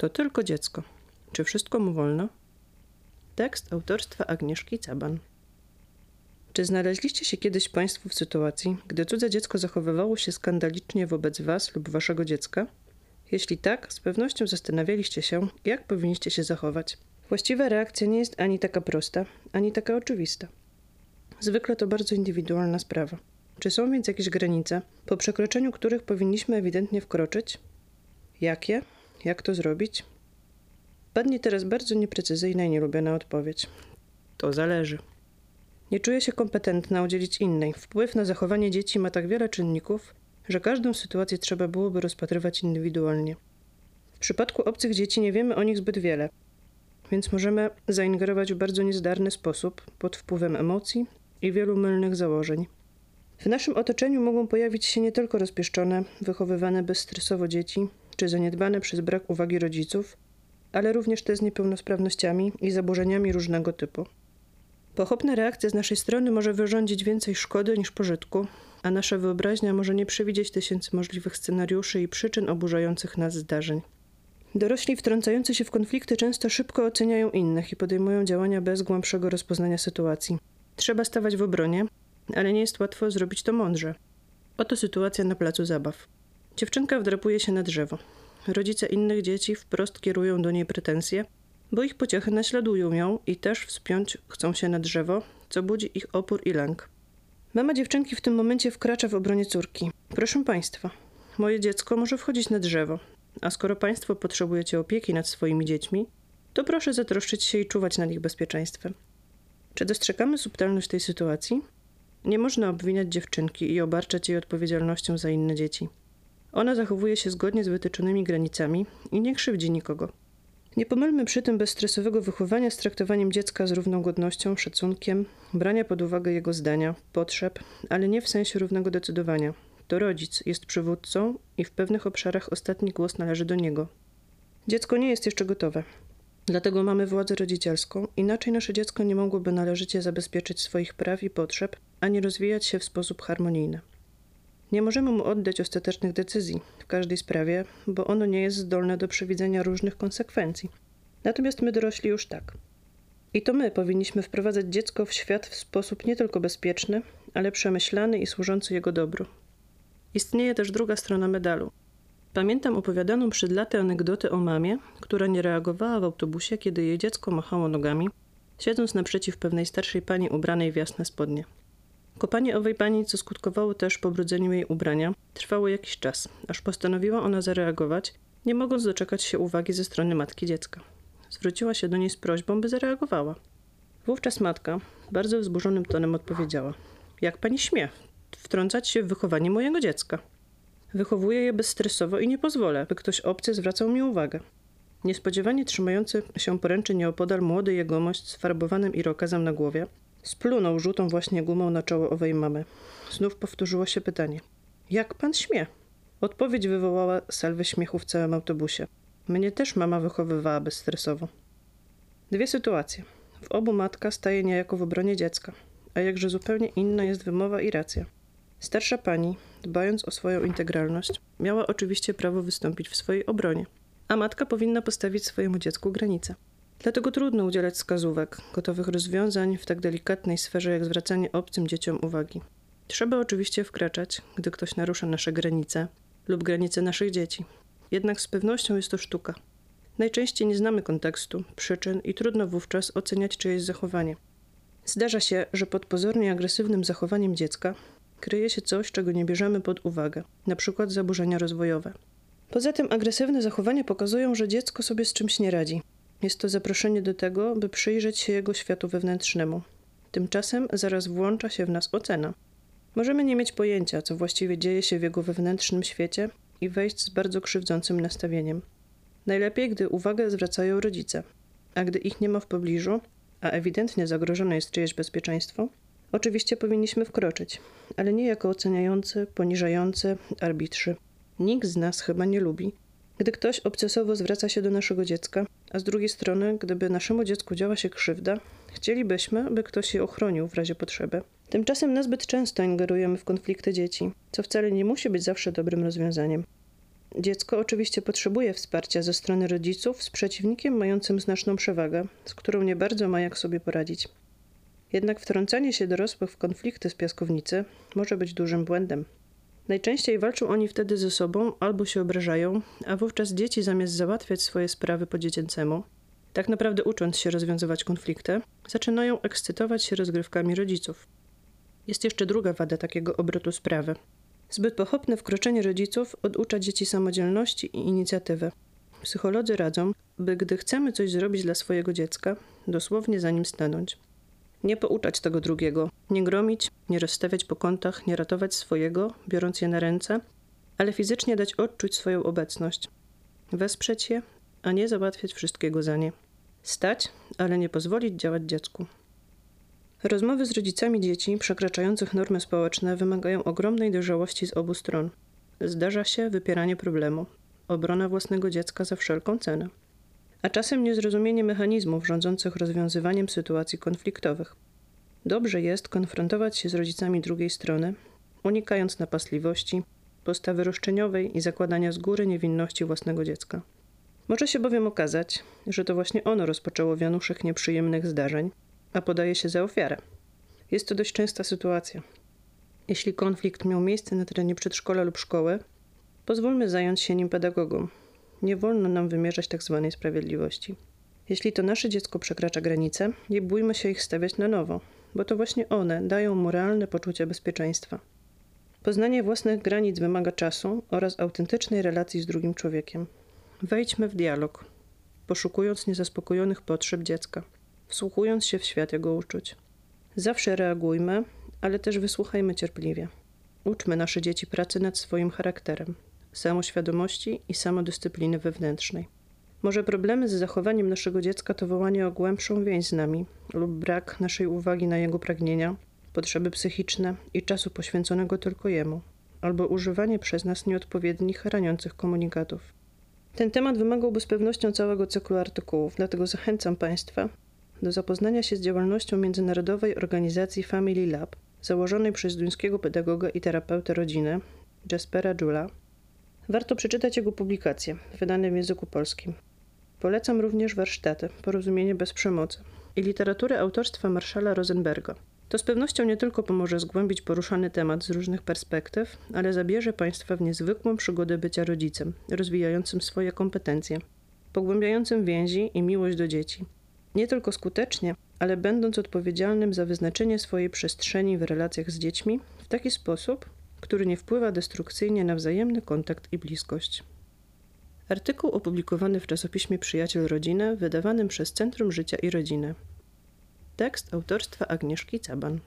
To tylko dziecko. Czy wszystko mu wolno? Tekst autorstwa Agnieszki Caban. Czy znaleźliście się kiedyś Państwo w sytuacji, gdy cudze dziecko zachowywało się skandalicznie wobec Was lub Waszego dziecka? Jeśli tak, z pewnością zastanawialiście się, jak powinniście się zachować. Właściwa reakcja nie jest ani taka prosta, ani taka oczywista. Zwykle to bardzo indywidualna sprawa. Czy są więc jakieś granice, po przekroczeniu których powinniśmy ewidentnie wkroczyć? Jakie? Jak to zrobić? Padnie teraz bardzo nieprecyzyjna i nielubiona odpowiedź. To zależy. Nie czuję się kompetentna udzielić innej. Wpływ na zachowanie dzieci ma tak wiele czynników, że każdą sytuację trzeba byłoby rozpatrywać indywidualnie. W przypadku obcych dzieci nie wiemy o nich zbyt wiele, więc możemy zaingerować w bardzo niezdarny sposób pod wpływem emocji i wielu mylnych założeń. W naszym otoczeniu mogą pojawić się nie tylko rozpieszczone, wychowywane bezstresowo dzieci, czy zaniedbane przez brak uwagi rodziców, ale również te z niepełnosprawnościami i zaburzeniami różnego typu. Pochopna reakcja z naszej strony może wyrządzić więcej szkody niż pożytku, a nasza wyobraźnia może nie przewidzieć tysięcy możliwych scenariuszy i przyczyn oburzających nas zdarzeń. Dorośli wtrącający się w konflikty często szybko oceniają innych i podejmują działania bez głębszego rozpoznania sytuacji. Trzeba stawać w obronie, ale nie jest łatwo zrobić to mądrze. Oto sytuacja na placu zabaw. Dziewczynka wdrapuje się na drzewo. Rodzice innych dzieci wprost kierują do niej pretensje, bo ich pociechy naśladują ją i też wspiąć chcą się na drzewo, co budzi ich opór i lęk. Mama dziewczynki w tym momencie wkracza w obronie córki. Proszę państwa, moje dziecko może wchodzić na drzewo, a skoro państwo potrzebujecie opieki nad swoimi dziećmi, to proszę zatroszczyć się i czuwać nad ich bezpieczeństwem. Czy dostrzegamy subtelność tej sytuacji? Nie można obwiniać dziewczynki i obarczać jej odpowiedzialnością za inne dzieci. Ona zachowuje się zgodnie z wytyczonymi granicami i nie krzywdzi nikogo. Nie pomylmy przy tym bezstresowego wychowania z traktowaniem dziecka z równą godnością, szacunkiem, brania pod uwagę jego zdania, potrzeb, ale nie w sensie równego decydowania. To rodzic jest przywódcą i w pewnych obszarach ostatni głos należy do niego. Dziecko nie jest jeszcze gotowe. Dlatego mamy władzę rodzicielską, inaczej nasze dziecko nie mogłoby należycie zabezpieczyć swoich praw i potrzeb, ani rozwijać się w sposób harmonijny. Nie możemy mu oddać ostatecznych decyzji w każdej sprawie, bo ono nie jest zdolne do przewidzenia różnych konsekwencji. Natomiast my dorośli już tak. I to my powinniśmy wprowadzać dziecko w świat w sposób nie tylko bezpieczny, ale przemyślany i służący jego dobru. Istnieje też druga strona medalu. Pamiętam opowiadaną przed laty anegdotę o mamie, która nie reagowała w autobusie, kiedy jej dziecko machało nogami, siedząc naprzeciw pewnej starszej pani ubranej w jasne spodnie. Kopanie owej pani, co skutkowało też pobrudzeniem jej ubrania, trwało jakiś czas, aż postanowiła ona zareagować, nie mogąc doczekać się uwagi ze strony matki dziecka. Zwróciła się do niej z prośbą, by zareagowała. Wówczas matka bardzo wzburzonym tonem odpowiedziała: Jak pani śmie wtrącać się w wychowanie mojego dziecka? Wychowuję je bezstresowo i nie pozwolę, by ktoś obcy zwracał mi uwagę. Niespodziewanie trzymający się poręczy nieopodal młody jegomość z farbowanym irokezem na głowie Splunął żółtą właśnie gumą na czoło owej mamy. Znów powtórzyło się pytanie. Jak pan śmie? Odpowiedź wywołała salwę śmiechu w całym autobusie. Mnie też mama wychowywała bezstresowo. Dwie sytuacje. W obu matka staje niejako w obronie dziecka, a jakże zupełnie inna jest wymowa i racja. Starsza pani, dbając o swoją integralność, miała oczywiście prawo wystąpić w swojej obronie, a matka powinna postawić swojemu dziecku granice. Dlatego trudno udzielać wskazówek, gotowych rozwiązań w tak delikatnej sferze jak zwracanie obcym dzieciom uwagi. Trzeba oczywiście wkraczać, gdy ktoś narusza nasze granice lub granice naszych dzieci. Jednak z pewnością jest to sztuka. Najczęściej nie znamy kontekstu, przyczyn i trudno wówczas oceniać czyjeś zachowanie. Zdarza się, że pod pozornie agresywnym zachowaniem dziecka kryje się coś, czego nie bierzemy pod uwagę, np. zaburzenia rozwojowe. Poza tym agresywne zachowania pokazują, że dziecko sobie z czymś nie radzi, jest to zaproszenie do tego, by przyjrzeć się jego światu wewnętrznemu. Tymczasem zaraz włącza się w nas ocena. Możemy nie mieć pojęcia, co właściwie dzieje się w jego wewnętrznym świecie i wejść z bardzo krzywdzącym nastawieniem. Najlepiej, gdy uwagę zwracają rodzice, a gdy ich nie ma w pobliżu, a ewidentnie zagrożone jest czyjeś bezpieczeństwo, oczywiście powinniśmy wkroczyć, ale nie jako oceniający, poniżający arbitrzy. Nikt z nas chyba nie lubi, gdy ktoś obcesowo zwraca się do naszego dziecka, a z drugiej strony, gdyby naszemu dziecku działa się krzywda, chcielibyśmy, by ktoś je ochronił w razie potrzeby. Tymczasem nazbyt często ingerujemy w konflikty dzieci, co wcale nie musi być zawsze dobrym rozwiązaniem. Dziecko oczywiście potrzebuje wsparcia ze strony rodziców z przeciwnikiem mającym znaczną przewagę, z którą nie bardzo ma jak sobie poradzić. Jednak wtrącanie się dorosłych w konflikty z piaskownicy może być dużym błędem. Najczęściej walczą oni wtedy ze sobą albo się obrażają, a wówczas dzieci zamiast załatwiać swoje sprawy po dziecięcemu, tak naprawdę ucząc się rozwiązywać konflikty, zaczynają ekscytować się rozgrywkami rodziców. Jest jeszcze druga wada takiego obrotu sprawy. Zbyt pochopne wkroczenie rodziców oducza dzieci samodzielności i inicjatywy. Psycholodzy radzą, by gdy chcemy coś zrobić dla swojego dziecka, dosłownie za nim stanąć. Nie pouczać tego drugiego, nie gromić, nie rozstawiać po kątach, nie ratować swojego, biorąc je na ręce, ale fizycznie dać odczuć swoją obecność. Wesprzeć je, a nie załatwiać wszystkiego za nie. Stać, ale nie pozwolić działać dziecku. Rozmowy z rodzicami dzieci przekraczających normy społeczne wymagają ogromnej dojrzałości z obu stron. Zdarza się wypieranie problemu, obrona własnego dziecka za wszelką cenę, a czasem niezrozumienie mechanizmów rządzących rozwiązywaniem sytuacji konfliktowych. Dobrze jest konfrontować się z rodzicami drugiej strony, unikając napastliwości, postawy roszczeniowej i zakładania z góry niewinności własnego dziecka. Może się bowiem okazać, że to właśnie ono rozpoczęło wianuszek nieprzyjemnych zdarzeń, a podaje się za ofiarę. Jest to dość częsta sytuacja. Jeśli konflikt miał miejsce na terenie przedszkola lub szkoły, pozwólmy zająć się nim pedagogom. Nie wolno nam wymierzać. Tak sprawiedliwości. Jeśli to nasze dziecko przekracza granice, nie bójmy się ich stawiać na nowo, bo to właśnie one dają moralne poczucie bezpieczeństwa. Poznanie własnych granic wymaga czasu oraz autentycznej relacji z drugim człowiekiem. Wejdźmy w dialog, poszukując niezaspokojonych potrzeb dziecka wsłuchując się w świat jego uczuć. Zawsze reagujmy, ale też wysłuchajmy cierpliwie. Uczmy nasze dzieci pracy nad swoim charakterem, samoświadomości i samodyscypliny wewnętrznej. Może problemy z zachowaniem naszego dziecka to wołanie o głębszą więź z nami lub brak naszej uwagi na jego pragnienia, potrzeby psychiczne i czasu poświęconego tylko jemu, albo używanie przez nas nieodpowiednich, raniących komunikatów. Ten temat wymagałby z pewnością całego cyklu artykułów, dlatego zachęcam Państwa, do zapoznania się z działalnością międzynarodowej organizacji Family Lab, założonej przez duńskiego pedagoga i terapeutę rodziny, Jaspera Jula. Warto przeczytać jego publikacje, wydane w języku polskim. Polecam również warsztaty Porozumienie bez przemocy i literaturę autorstwa Marszala Rosenberga. To z pewnością nie tylko pomoże zgłębić poruszany temat z różnych perspektyw, ale zabierze Państwa w niezwykłą przygodę bycia rodzicem, rozwijającym swoje kompetencje, pogłębiającym więzi i miłość do dzieci, nie tylko skutecznie, ale będąc odpowiedzialnym za wyznaczenie swojej przestrzeni w relacjach z dziećmi w taki sposób, który nie wpływa destrukcyjnie na wzajemny kontakt i bliskość. Artykuł opublikowany w czasopiśmie Przyjaciel Rodziny, wydawanym przez Centrum Życia i Rodziny. Tekst autorstwa Agnieszki Caban.